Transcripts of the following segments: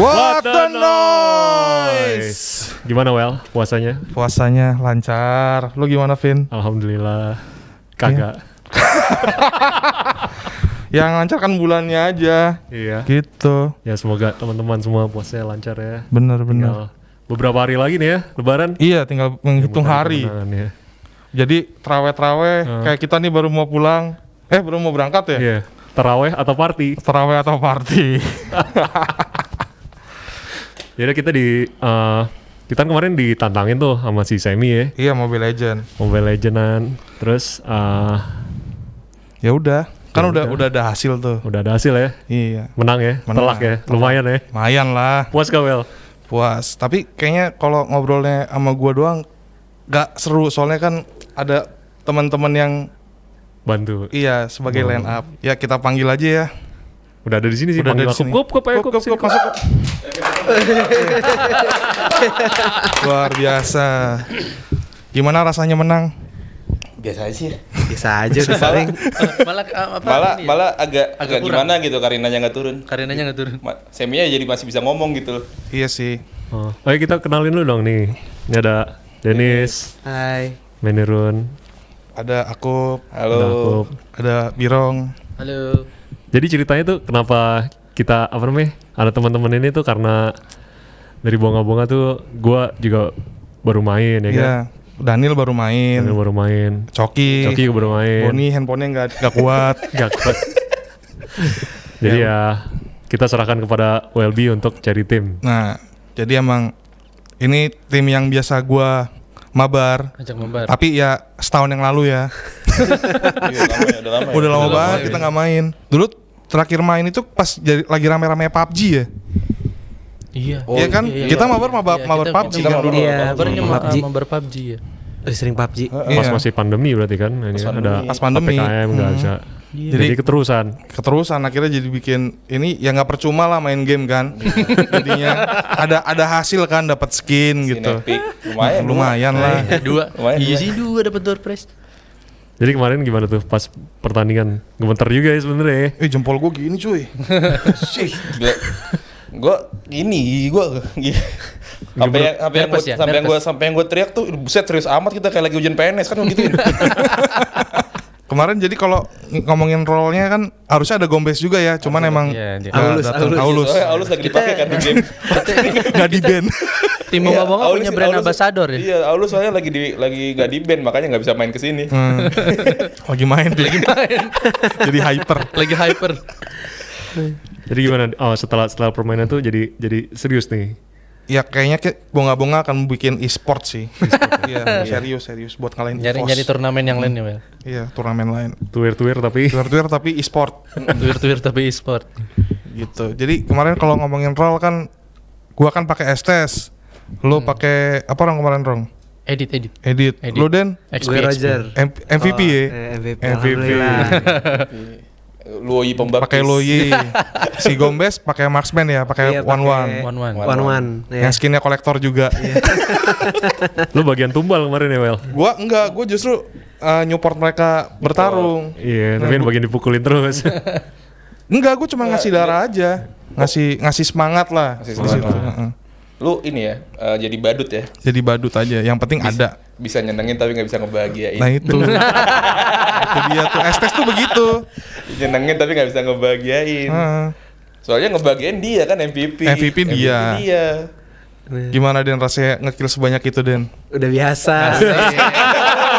What the noise? Gimana Well puasanya? Puasanya lancar. Lu gimana, Vin? Alhamdulillah. Kagak. Yang lancar kan bulannya aja. Iya. Gitu. Ya semoga teman-teman semua puasanya lancar ya. Bener bener. Tinggal beberapa hari lagi nih ya Lebaran. Iya, tinggal menghitung hari. Kemenangan ya. Jadi traweh-traweh Hmm. kayak kita nih baru mau pulang. Eh, baru mau berangkat ya? Iya. Teraweh atau party? Teraweh atau party? Jadi kita di eh, kita kan kemarin ditantangin tuh sama si Semi ya, iya, Mobile Legend. Mobile Legendan. Terus eh, Ya udah, kan Ya udah udah. ada hasil tuh. udah ada hasil ya, Iya. menang ya, Menang. telak ya, lumayan ya. Lumayan lah, Puas gak Well? puas. Tapi kayaknya kalau ngobrolnya sama gua doang gak seru soalnya kan ada teman-teman yang Bantu. iya sebagai Oh. line up. Ya kita panggil aja ya. Udah ada di sini sih. Udah ada di aku. sini. Kup, kup, ayo, Kup, kup, kup, sini, kup, masuk. kup. Luar biasa. Gimana rasanya menang? Biasa aja sih. Bisa aja udah sering. malah apa Malah ini ya? malah agak Agak agak gimana gitu Karinanya nggak turun. Karinanya nggak turun. Seminya jadi masih bisa ngomong gitu. Iya sih. Oh. Ayo kita kenalin dulu dong nih. Ini ada Dennis, Hai. Menirun, Ada aku, Halo. ada Akup. ada Birong. Halo. Jadi ceritanya tuh kenapa kita apa namanya? Ada teman-teman ini tuh karena dari bonga-bonga tuh gua juga baru main ya kan. Iya. Daniel baru main. Daniel baru main. Coki. Coki baru main. Boni handphonenya nggak nggak kuat. Gak kuat. Jadi ya kita serahkan kepada WLB untuk cari tim. Nah, jadi emang ini tim yang biasa gua mabar. Ajak membar. Tapi ya setahun yang lalu ya. Iya, lama ya, udah lama ya. Udah lama lama banget ya. kita nggak main. Dulu terakhir main itu pas jadi lagi rame-rame PUBG ya. Iya. Iya kan? Kita mabar mabar Iya, mabar kita- PUBG kita kan mabar dulu. Iya, Mabarnya ma- PUBG. mabar PUBG ya. Sering PUBG. Pas Iya. masih pandemi berarti kan. Ini Pas kan pandemi. ada Pas pandemi. PPKM nggak Hmm. bisa. Iya. Jadi, Jadi- keterusan. Keterusan akhirnya jadi bikin ini ya nggak percuma lah main game kan. Jadinya ada ada hasil kan dapat skin Skin gitu. Epic. Lumayan. Lumayan lah. dua. Lumayan, Iya sih dua dapat door prize. Jadi kemarin gimana tuh pas pertandingan? Gemeter juga ya sebenarnya ya. Eh jempol gue gini cuy. Sih, gila. Gua gini, gua gini. Sampai yang sampai yang ya? sampai yang gua Nervous. sampai yang gua teriak tuh buset serius amat kita kayak lagi ujian PNS kan gitu. Kemarin jadi kalau ng- ngomongin role-nya kan harusnya ada gombes juga ya, cuman emang Iya, nggak Aulus, datang. Aulus. Aulus. Oh, ya, Aulus lagi dipakai kan di game. nggak di band. Tim Iya, Bonga Aulus- punya brand Aulus- ambassador ya. Iya, Aulus soalnya lagi di lagi gak di band makanya nggak bisa main ke sini. Hmm. lagi main lagi main. jadi hyper. Lagi hyper. Jadi gimana? Oh setelah setelah permainan tuh jadi jadi serius nih. Ya kayaknya kayak bonga-bonga akan bikin e-sport sih. Iya, serius serius buat kalian Nyari nyari turnamen yang lain ya, Wel. Iya, turnamen lain. Tuir tuir tapi Tuir-tuir tapi e-sport Tuir-tuir tapi e-sport. gitu. Jadi kemarin kalau ngomongin role kan gua kan pakai Estes. Lu pakai apa orang kemarin Rong? Edit, edit. Edit. Edit. Lu Den XP. M- MVP Oh, ya? eh, MVP. MVP. Luoyi pembaptis. Pakai Loyi. si Gombes pakai marksman ya, pakai Iya, one one. pakai One one. One one. Iya. Yang skinnya kolektor juga. lu bagian tumbal kemarin ya Well. gua enggak, gua justru uh, nyupport mereka bertarung. Iya, tapi yang bagian dipukulin terus. Enggak, gua cuma ngasih darah aja. Ngasih ngasih semangat lah. Ngasih di semangat. situ. Heeh. Lu ini ya, eh, jadi badut ya. Jadi badut aja. Yang penting ada. Bisa nyenengin tapi nggak bisa ngebahagiain. Nah itu. itu dia tuh. Estes tuh begitu. Nyenengin tapi nggak bisa ngebahagiain. Heeh. Soalnya ngebahagiain dia kan MVP. MVP dia. dia. Gimana Den rasanya ngekill sebanyak itu Den? Udah biasa.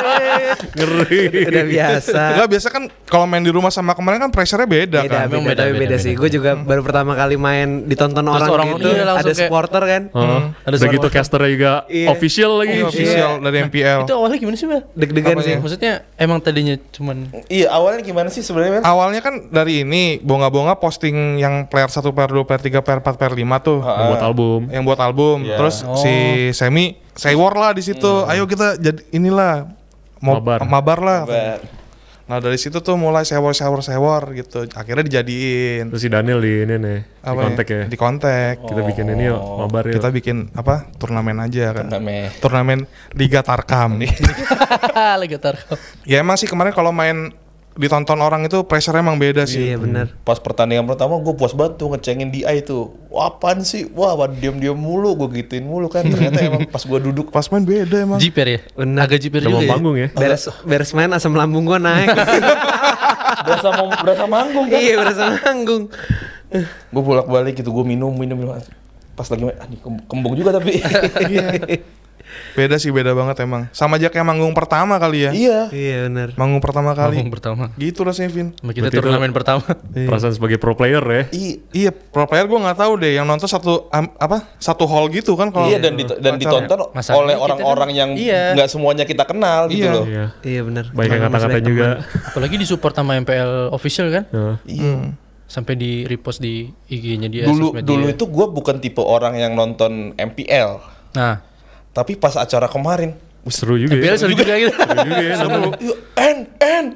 Ngeri. Udah biasa. Enggak biasa kan kalau main di rumah sama kemarin kan pressure-nya beda, Beda, kan. beda, Memang beda, beda, beda, beda. sih. Gue juga baru pertama kali main ditonton orang, orang gitu. iya, ada kayak- supporter kan. Oh, Ada ada gitu waktu. casternya juga Iya. official lagi. Ini official dari MPL. Itu awalnya gimana sih, Wel? Deg-degan sih. Maksudnya emang tadinya cuman Iya, awalnya gimana sih sebenarnya? Awalnya kan dari ini bonga-bonga posting yang player 1, player 2, player 3, player 4, player 5 tuh. Ah, buat album. yang buat album. Iya. Terus Oh. si Semi say war lah di situ. Ayo kita jadi inilah mau Mabar. mabar lah. Sabar. Nah dari situ tuh mulai sewor sewor sewor gitu. Akhirnya dijadiin Terus si Daniel di ini nih, di apa kontak ya. Di kontak. Kita bikin ini yuk, Oh. mabar yuk. Kita bikin apa? Turnamen aja kan. Namanya. Turnamen Liga Tarkam. lagi tarkam. ya emang sih kemarin kalau main ditonton orang itu pressure emang beda sih. Iya benar. Pas pertandingan pertama gue puas banget tuh ngecengin DI tuh. Wah apaan sih? Wah diam-diam mulu, gue gituin mulu kan. Ternyata emang pas gue duduk Pas main beda emang. Jiper ya? Benar. Agak jiper juga mau ya? panggung ya. Beres beres main asam lambung gua naik. berasa mau berasa manggung kan. iya berasa manggung. gue bolak balik gitu, gue minum minum minum. Pas lagi main, ah, kembung juga tapi. Beda sih beda banget emang. Sama aja kayak manggung pertama kali ya. iya. Iya benar. Manggung pertama kali. Manggung pertama. Gitu rasanya Vin. Kita Berarti itu- turnamen pertama. Perasaan sebagai pro player ya. I- Iya, pro player gue nggak tahu deh. Yang nonton satu am- apa satu hall gitu kan kalau iya dan dit- dan acara. ditonton Masalahnya oleh orang-orang kan- yang iya. nggak semuanya kita kenal gitu Iya. loh. Iya. Iya benar. Banyak kata-kata juga. teman. Apalagi disupport sama MPL official kan? Ya. Iya. Sampai di repost di IG-nya dia. Dulu dulu dia. itu gue bukan tipe orang yang nonton MPL, Nah, tapi pas acara kemarin, Seru juga ya. seru juga gitu. Seru juga ya. nonton. Yuk, en en.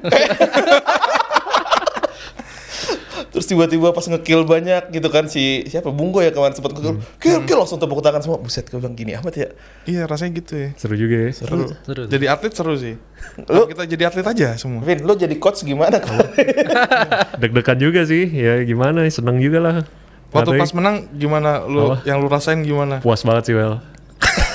Terus tiba-tiba pas ngekill banyak gitu kan si siapa Bunggo ya kemarin sempat ngekill, kill kill langsung tepuk tangan semua. Buset gue bilang gini amat ya. Iya rasanya gitu ya. Seru juga ya. Seru. Seru. Jadi atlet seru sih. Lu- kita jadi atlet aja semua. Vin, lo jadi coach gimana kemarin? Deg-degan juga sih. Ya gimana, seneng juga lah. Waktu Katanya pas menang gimana lu Apa? yang lu rasain gimana? puas banget sih Well.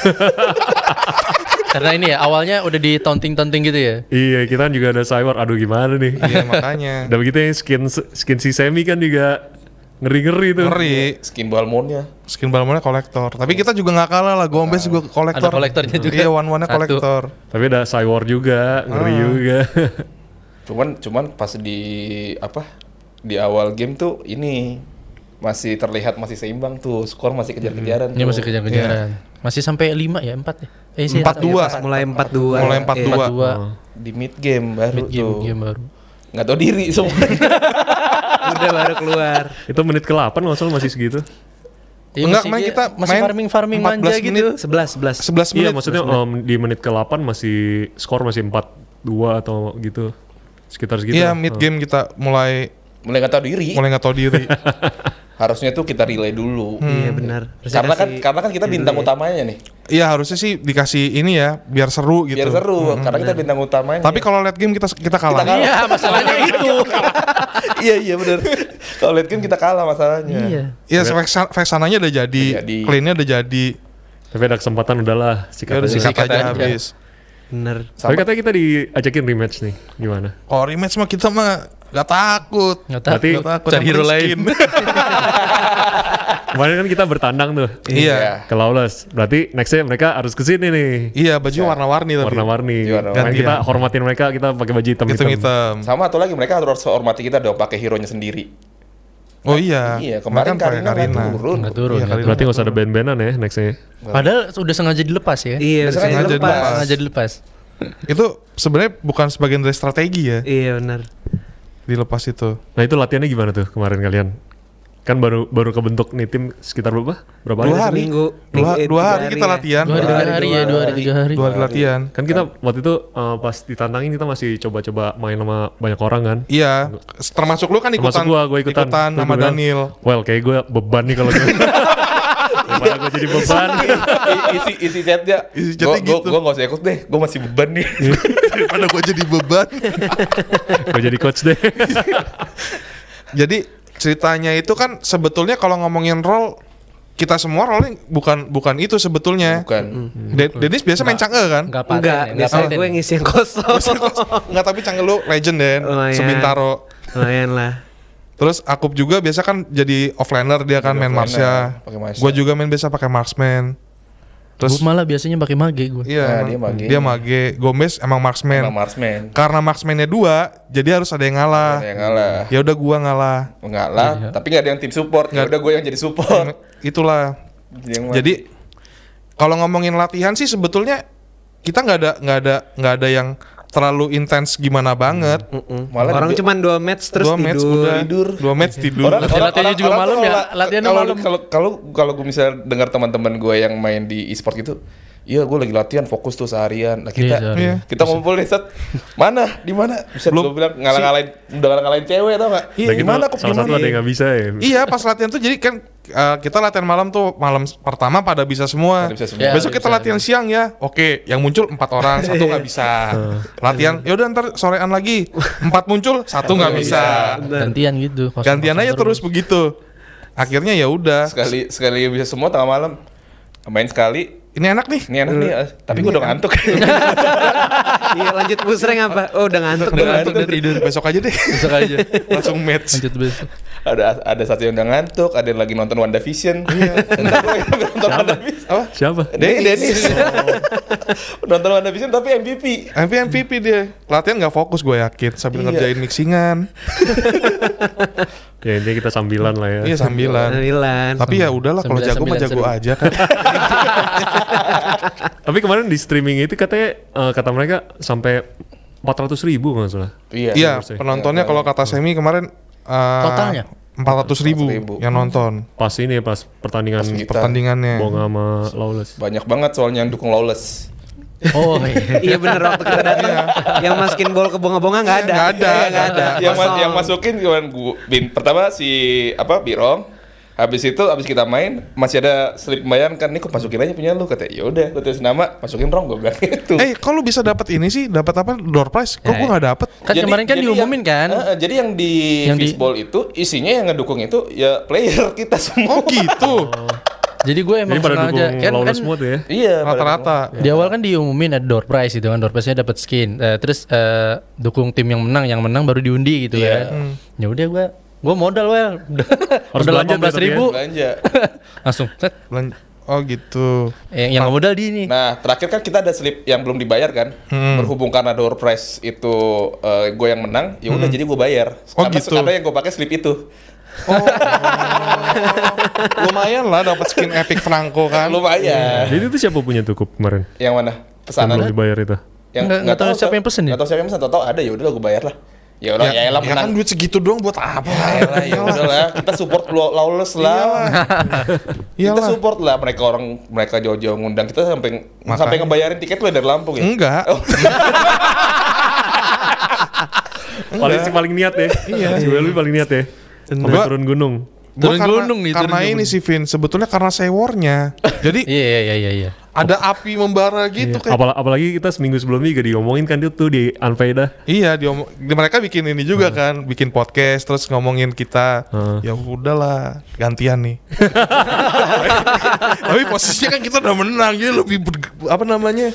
Karena ini ya awalnya udah ditonting-tonting gitu ya. Iya, kita kan juga ada cyber. Aduh gimana nih. Iya makanya. Udah begitu yang skin skin si Semi kan juga ngeri-ngeri tuh. Ngeri. Skin balmonnya. Skin balmonnya kolektor. Tapi kita juga nggak kalah lah. Gombes juga kolektor. Ada kolektornya juga. Iya, one Satu. kolektor. Tapi ada cyber juga, ngeri Ah. juga. Cuman cuman pas di apa? Di awal game tuh ini masih terlihat masih seimbang tuh, skor masih kejar-kejaran. Ini tuh. masih kejar-kejaran. Masih sampai 5 ya, 4 ya? Eh, sih, Empat dua. Pas mulai 4-2. Mulai Iya. 4-2. 4-2. di mid game baru Mid game, tuh. game baru. Nggak tahu diri semua. Udah baru keluar. Itu menit ke-8 nggak salah masih segitu. Iya, Enggak, main kita masih main farming-farming 14 manja menit. gitu. 11 11. 11 menit. Iya, maksudnya em, di menit ke-8 masih skor masih 4-2 atau gitu. Sekitar segitu. Iya, mid Oh. game kita mulai Mulai nggak tahu diri. mulai nggak tahu diri. Harusnya tuh kita relay dulu. Iya benar. Harusnya Karena kan karena kan kita bintang utamanya nih. Iya, harusnya sih dikasih ini ya, biar seru gitu. Biar seru karena kita bintang utamanya. Tapi kalau lihat game kita kita kalah. Kita kalah. Iya, masalahnya itu. iya iya benar. kalau lihat game kita kalah masalahnya. Iya. Iya, Vexan- Vexananya udah jadi, cleannya udah jadi. Tapi ada kesempatan udahlah Ya sikat udah aja. sikat Sikat aja aja. habis. Bener. Tapi katanya kita diajakin rematch nih. Gimana? Kalau rematch mah kita mah gak takut. Nggak tahu. Berarti- Nggak takut Cari hero lain. Kemarin kan kita bertandang tuh Iya. ke Lawless. Berarti nextnya mereka harus ke sini nih. iya, baju warna-warni tapi. Warna-warni. Iya, warna-warni. Makanya kita hormatin mereka, kita pakai baju hitam-hitam. Hitam-hitam. Sama atau lagi mereka harus hormati kita dong pakai hero-nya sendiri. Oh iya. Iya, kemarin Mereka pakai Karina nggak turun. Nggak turun. Iya, Karina. Berarti nggak usah ada band-bandan ya nextnya. Padahal sudah sengaja dilepas ya. Iya, Biasanya bisa sengaja dilepas. dilepas. Sengaja dilepas. Itu sebenarnya bukan sebagian dari strategi ya, Iya benar. Dilepas itu. Nah itu latihannya gimana tuh kemarin kalian? Kan baru baru kebentuk nih tim sekitar berapa? Berapa Dua hari? hari. Seminggu. Dua, Minggu- eh, dua tiga hari kita ya. latihan. Dua hari, tiga hari ya, dua hari, tiga hari. Dua hari latihan. Kan kita waktu itu eh, pas ditantangin kita masih coba-coba main sama banyak orang kan. Iya, termasuk lu kan ikutan. Termasuk gua, gua ikutan. Terus sama Daniel. Well, kayak gue beban nih kalau gue. Daripada gue jadi beban. Isi isi chatnya. Isi chatnya Gua- gua- gitu. Gua nggak usah ikut deh. Gue masih beban nih. Daripada gue jadi beban. gue jadi coach deh. Jadi ceritanya itu kan sebetulnya kalau ngomongin role kita semua role bukan bukan itu sebetulnya. Bukan. De- Dennis biasa main Chang'e kan? Enggak Enggak, biasanya gue ngisi yang kosong. Enggak tapi Chang'e lu legend Den, Lumayan. sebintaro. Lumayan lah. Terus Akub juga biasa kan jadi offlaner dia kan Jadi main Marsha. Marsha. Gue juga main biasa pakai Marksman. Terus Terus malah biasanya pakai mage gue. iya Nah, dia mage. dia mage. Gomez emang marksman. Emang Marsman. Karena marksmannya dua, jadi harus ada yang ngalah. Ada yang ngalah. Ya udah gua ngalah. Mengalah, tapi nggak ada yang tim support. Ya udah gue yang jadi support. Itulah. Jadi yang Jadi kalau ngomongin latihan sih sebetulnya kita nggak ada nggak ada nggak ada yang terlalu intens gimana banget. Mm-mm. Malah Orang cuma dua match terus dua match tidur. udah Tidur. dua match tidur. Orang, Latihan- orang, latihannya orang, juga orang malam ya? kalau- Latihannya kalau malam. kalau kalau kalau gue misalnya dengar teman-teman gue yang main di e-sport gitu, Iya, gue lagi latihan fokus tuh seharian. Nah, Iya, kita seharian. Iya. kita ngumpul nih set. Mana? Di mana? Bisa gue bilang ngalah-ngalain udah ngalah-ngalain cewek tau gak? Iya, gitu, gimana kok salah satu gimana? ada yang nggak bisa ya. Iya pas latihan tuh jadi kan uh, kita latihan malam tuh malam pertama pada bisa semua. Pada bisa semua. Ya, Besok kita bisa. latihan siang ya. Oke, yang muncul empat orang, satu nggak bisa. latihan, ya udah ntar sorean lagi empat muncul, satu nggak bisa. Gantian gitu. Gantian aja terus begitu. Akhirnya ya udah. Sekali sekali bisa semua tengah malam. Main sekali. Ini enak nih. Ini enak nih, eh, tapi gue udah ngantuk. Iya lanjut pusreng apa? Oh udah ngantuk. Udah ngantuk, udah tidur. Besok aja deh. Besok aja. Langsung match. Lanjut besok. ada ada satu yang udah ngantuk, ada yang lagi nonton WandaVision. Iya. Nonton WandaVision. Apa? Siapa? Denny, Dennis. nonton WandaVision tapi MVP. MP MVP dia. Latihan nggak fokus gue yakin sambil Iya. ngerjain mixingan. Ya intinya kita sambilan lah ya. Iya sambilan. Sembilan. Tapi ya udahlah kalau jago mah jago sembilan. aja kan. Tapi kemarin di streaming itu katanya eh, kata mereka sampai 400 ribu nggak salah. Iya. Iya, sih. penontonnya kalau kata Semi kemarin uh, Totalnya? 400 ribu 400.000. yang nonton Pas ini ya, pas pertandingan Pas kita. pertandingannya. Bonga sama Lawless. Banyak banget soalnya yang dukung Lawless. Oh iya. Iya bener waktu kita datang yang masukin bola ke bonga-bonga nggak ada. Nggak ada, Iya, nggak ada. yang, ma- yang masukin cuman gua bin pertama si apa Birong habis itu habis kita main masih ada slip pembayaran kan nih kok masukin aja punya lu kata ya udah gue tulis nama masukin rong gue bilang gitu Eh, kok lu bisa dapat ini sih? Dapat apa? Door prize? Kok Ya, gua nggak dapat? Kan kemarin kan diumumin yang, kan. Eh, eh, jadi yang di Yang di- fishball itu isinya yang ngedukung itu ya player kita semua Oh gitu. Jadi gue emang Jadi pada sengaja dukung kan, kan Lawless semua tuh ya. iya Rata-rata. di awal kan diumumin ada door prize gitu kan door prize-nya dapat skin Eh, terus eh, dukung tim yang menang yang menang baru diundi gitu Iya. kan ya udah gue gue modal well Harus udah belanja delapan belas ya. ribu belanja langsung set Belan- Oh gitu. yang, yang nggak modal di ini nah terakhir kan kita ada slip yang belum dibayar kan Hmm. berhubung karena door prize itu gue yang menang ya udah jadi gue bayar Oh, karena, gitu. karena yang gue pakai slip itu Lumayan lah dapat skin epic Franco kan. lumayan Jadi itu siapa punya tuh Kup kemarin? yang mana Yang pesanan belum dibayar itu. yang Nggak- nggak tahu siapa yang pesen ya? nggak tahu siapa yang pesen tau tau ada ya udah gue bayar lah ya udah ya, elah ya kan duit segitu doang buat apa? ya elah ya udah lah kita support lo lawless lah kita Iyalah. support lah mereka orang mereka jauh-jauh ngundang kita sampai Makanya. sampai ngebayarin tiket lo dari Lampung ya Enggak. Oh, Paling paling niat ya. Iya. Welby paling niat ya. Sampai Gua- turun gunung. Turun karena, gunung nih, turun Karena gunung. ini sih Vin, sebetulnya karena sewornya. Jadi iya iya iya iya iya ada api membara gitu Iya. kayak. Apal- apalagi kita seminggu sebelumnya juga diomongin kan itu tuh di Unfaida. Iya, diom- di- mereka bikin ini juga kan, bikin podcast terus ngomongin kita. Hmm. Ya udahlah, gantian nih. Tapi posisinya kan kita udah menang, jadi lebih ber- apa namanya?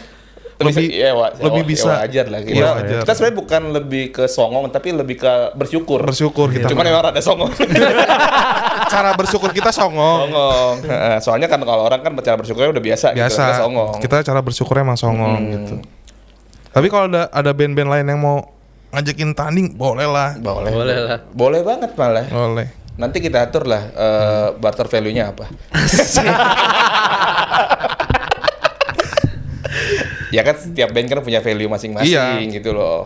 Lebih Lebih ya, wa- ya, lebih wa- bisa. ya wajar lah kita, Iya, wajar. kita sebenarnya bukan lebih ke songong tapi lebih ke bersyukur bersyukur kita. cuman memang rada songong cara bersyukur kita songong. songong Heeh, soalnya kan kalau orang kan cara bersyukurnya udah biasa, gitu, Biasa. kita songong Kita cara bersyukurnya emang songong Hmm. gitu. Tapi kalau ada ada band-band lain yang mau ngajakin tanding, boleh lah. boleh Boleh lah. boleh banget malah Boleh. nanti kita atur lah eh, barter value-nya apa ya kan setiap band kan punya value masing-masing Iya. gitu loh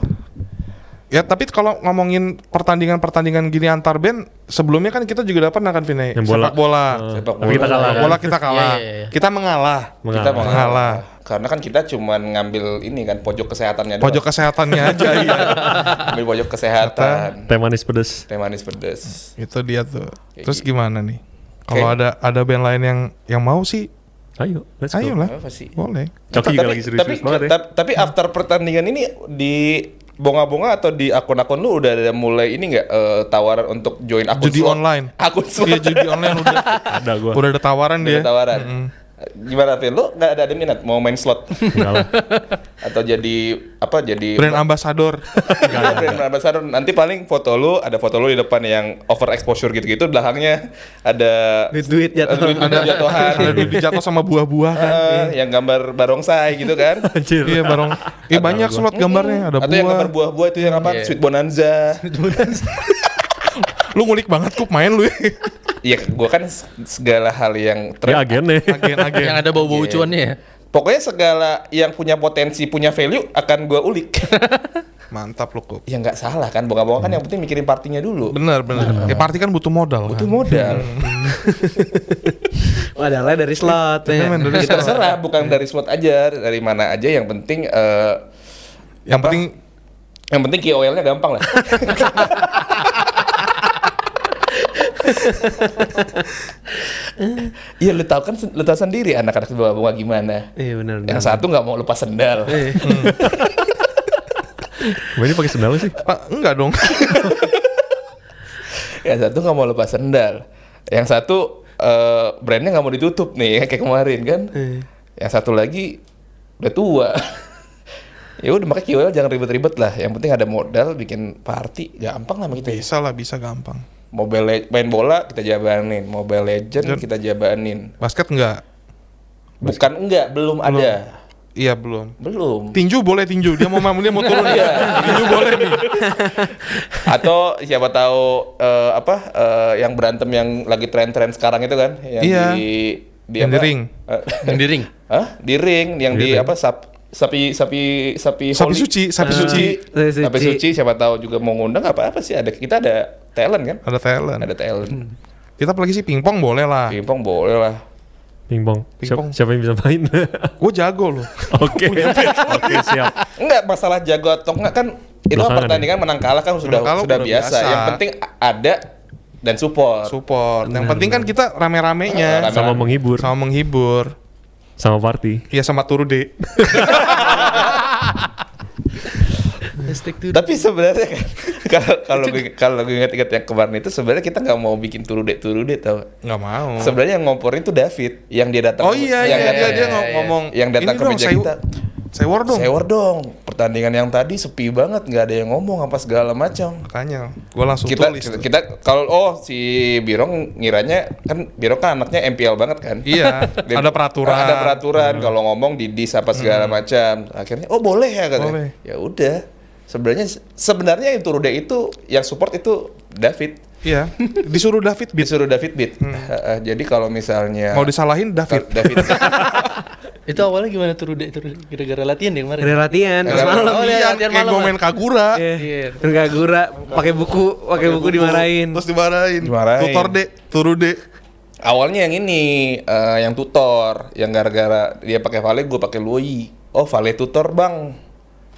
Ya tapi kalau ngomongin pertandingan-pertandingan gini antar band, sebelumnya kan kita juga dapat kan Vinay, Yang bola. sepak bola. Eh, Sepak kita bola. kalah. Sepak kan? bola kita kalah. Iya, iya, iya. Kita mengalah. kita Mengalah. Mengalah. karena kan kita cuman ngambil ini kan pojok kesehatannya doang. Pojok kesehatannya aja iya. ambil pojok kesehatan Teh manis pedes. teh manis pedes Itu dia tuh. Terus gitu. gimana nih? Kalau Kayak- ada ada band lain yang yang mau sih, Ayo, let's go. ayo lah. apa sih Boleh. Coki juga tapi, lagi serius tapi, banget ya. ta- tapi after pertandingan ini di bonga-bonga atau di akun-akun lu udah ada mulai ini nggak eh, tawaran untuk join akun Judi slot? online. akun slot Iya judi online udah Ada gua. udah ada tawaran Udah dia. ada tawaran gimana Phil lu nggak ada, ada minat mau main slot Enggak lah. atau jadi apa jadi Brand ambassador. Iya, brand ambassador. Nanti paling foto lu ada foto lu di depan yang over exposure gitu-gitu belakangnya ada Duit-duit jatuh. ada duit jatuhan ada duit dijatuh sama buah-buah kan. Eh, yang gambar barongsai gitu kan Anjir. Iya barong. Iya banyak slot gambarnya ada atau yang gambar buah. buah-buah itu yang apa Iya. sweet bonanza Lu ngulik banget kup main lu. ya. Iya, gua kan segala hal yang Dia trend agen nih. Agen-agen. yang ada bau-bau cuannya ya Pokoknya segala yang punya potensi, punya value akan gua ulik. Mantap lo kok. ya nggak salah kan, bonga-bonga kan yang penting mikirin partinya dulu. Bener bener. Ya party kan butuh modal. Itu kan? modal. Modalnya dari slot. Ya. dari Ya, terserah, bukan dari slot aja, dari mana aja. Yang penting, eh, Yang apa? penting yang penting KOL-nya gampang lah. Iya lu tahu kan lu tahu sendiri anak-anak di bawah bunga gimana. Iya benar. Yang satu nggak mau lepas sendal. Gua ini pakai sendal sih. Pak, enggak dong. Yang satu nggak mau lepas sendal. Yang satu eh, brandnya nggak mau ditutup nih kayak kemarin kan. Yang satu lagi udah tua. ya udah makanya KOL jangan ribet-ribet lah. Yang penting ada modal bikin party gampang lah kita. bisa lah, bisa gampang. Mobile Le- main bola kita jabanin, Mobile Legend kita jabanin. Basket enggak? Bukan enggak, belum ada. Iya belum. Belum. Tinju boleh tinju. Dia mau dia mau turun Iya. Tinju boleh nih. Atau siapa tahu eh, apa eh, yang berantem yang lagi tren-tren sekarang itu kan yang Iya. di di Yang di apa? ring. Eh, Yang di ring. Hah? Di ring yang di, apa sap, sapi sapi sapi Sapi holy. suci, sapi suci. Sapi suci. Sapi suci siapa tahu juga mau ngundang apa apa sih ada kita ada talent kan? Ada talent. Ada talent. Kita apalagi sih pingpong boleh lah. Pingpong boleh lah. Pingpong. Pingpong. Siapa, siapa yang bisa main? Gue jago loh. Oke. Oke, siap. Enggak masalah jago atau enggak kan itu kan Belakangan pertandingan menang kalah kan sudah kalah sudah udah biasa. biasa. Yang penting ada dan support. Support. Yang penting kan kita rame-ramenya Rame- Sama menghibur. sama menghibur. Sama party. Iya sama turu deh. Tapi sebenarnya kan kalau kalau gue kalau gue ingat-ingat yang kemarin itu sebenarnya kita nggak mau bikin turu deh turu deh tau. Nggak mau. Sebenarnya yang ngomporin itu David yang dia datang. Oh iya yang iya datang- dia dia iya, iya. ngomong. yang datang "Ini ke meja kita. Sewor dong. Sewer dong. Pertandingan yang tadi sepi banget, nggak ada yang ngomong apa segala macam. Makanya gue langsung Kita tulis. kita, kita kalau oh si Birong ngiranya kan Birong kan anaknya MPL banget kan. Iya, Dia- ada peraturan. Ada peraturan kalau ngomong di dis apa segala macam. Akhirnya oh boleh ya katanya. Boleh. Ya udah. Sebenarnya sebenarnya yang Turude itu yang support itu David. Iya, disuruh David beat. Disuruh David beat. Heeh, jadi kalau misalnya Mau disalahin David. David Itu awalnya gimana tuh Rude? Itu gara-gara latihan deh kemarin. Ada latihan Ada semalam. Oh, iya, Iya, latihan kayak malam, gue kan? main Kagura. Iya. Enggak gura, pakai buku, pakai buku dimarahin. Terus dimarahin. Dimarahin. Tutor deh, turu deh. awalnya yang ini eh, yang tutor, yang gara-gara dia pakai Vale gue pakai Lui. Oh, Vale tutor, Bang.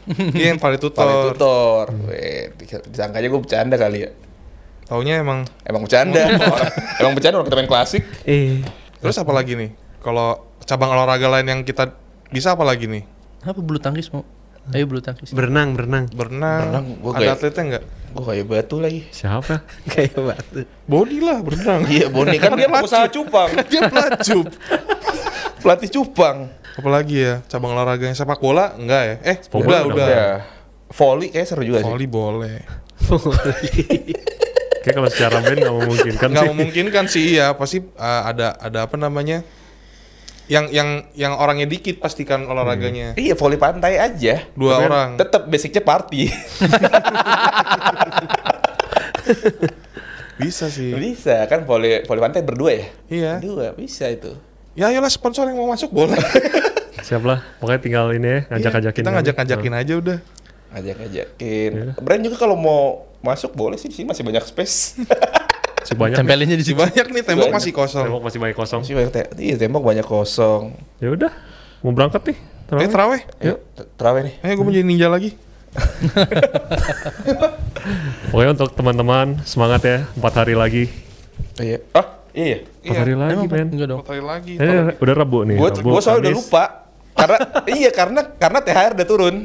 Iya yang Vale tutor. tutor. Weh, disangkanya gue bercanda kali ya. Taunya emang. Emang bercanda. Emang bercanda orang kita main klasik. Eh, Terus apa lagi nih? Kalau cabang olahraga lain yang kita bisa apa lagi nih? Apa bulu tangkis mau? Ayo bulu tangkis. berenang, berenang. Berenang. Berenang, gua Ada kayak- atletnya nggak? Gue kayak batu lagi. Siapa? Kayak batu. Body lah berenang. Iya, Boni kan dia pengusaha cupang. Dia pelacup. Pelatih cupang. Apalagi ya cabang olahraga yang sepak bola enggak ya? Eh, Sepak udah bola udah. Ya. Volley kayak seru juga sih. Volley boleh. Kayak kalau secara band nggak memungkinkan Nggak sih. memungkinkan sih iya pasti uh, ada ada apa namanya? Yang yang yang orangnya dikit pastikan olahraganya. Iya, volley pantai aja. Dua Tapi orang. Tetap basicnya party. Bisa sih. bisa kan volley volley pantai berdua ya? Iya. Berdua bisa itu. Ya ayolah sponsor yang mau masuk boleh. Siap lah. Pokoknya tinggal ini ya, ngajak-ngajakin. Kita ngajak-ngajakin aja udah. Ajak-ajakin. Iya. Brand juga kalau mau masuk boleh sih, di sini masih banyak space. Masih banyak. nih. Tempelinnya di situ. banyak nih tembok Banyak. masih kosong. Tembok masih banyak kosong. Masih banyak te- iya, tembok banyak kosong. Ya udah. Mau berangkat nih. Eh Terawih. terawih. Yuk, terawih nih. Eh gue mau jadi ninja lagi. Pokoknya untuk teman-teman semangat ya. Empat hari lagi. Iya. Ah, iya. Empat hari lagi, Emang men. enggak dong. Empat hari lagi. Eh, udah Rabu nih. Gue Rabu, gue soalnya udah lupa. Karena iya karena karena THR udah turun.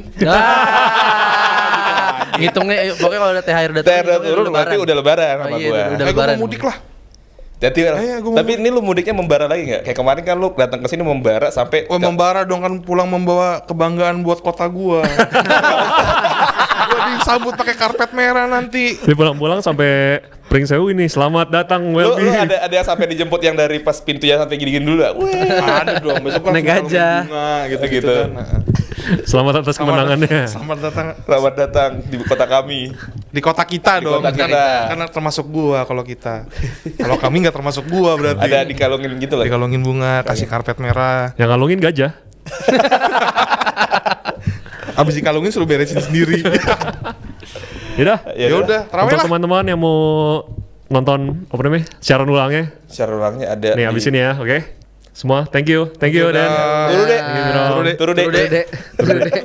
Ngitungnya eh, pokoknya kalau ada THR udah THR udah ngitungnya turun berarti udah lebaran Oh sama iya, gua. udah- udah Eh mau mudik lah. Jadi Iya, gua mau tapi ini lu mudiknya membara lagi nggak? Kayak kemarin kan lu datang ke sini membara sampai Wah membara dong kan pulang membawa kebanggaan buat kota gua. gua disambut pakai karpet merah nanti. Dia pulang-pulang sampai Pring Sewu ini. Selamat datang, lu, Welby. lu ada ada yang sampai dijemput yang dari pas pintunya sampai gini-gini dulu. Wih. Ada dong besok kan Naik gajah. bunga gitu Gitu. gitu kan. Selamat atas selamat kemenangannya. Selamat datang. Selamat datang di kota kami. Di kota kita di dong. Kota kita. Karena, karena termasuk gua kalau kita. kalau kami nggak termasuk gua berarti. Ada dikalungin gitu lah. Dikalungin bunga, kasih iya. karpet merah. Yang kalungin gajah. Abis dikalungin suruh beresin sendiri. Ya ya yaudah, yaudah. yaudah. Untuk teman-teman yang mau nonton apa namanya siaran ulangnya siaran ulangnya ada nih di... abis ini ya oke okay? semua. Thank you. Thank you dan. turu deh turu deh turu deh turu deh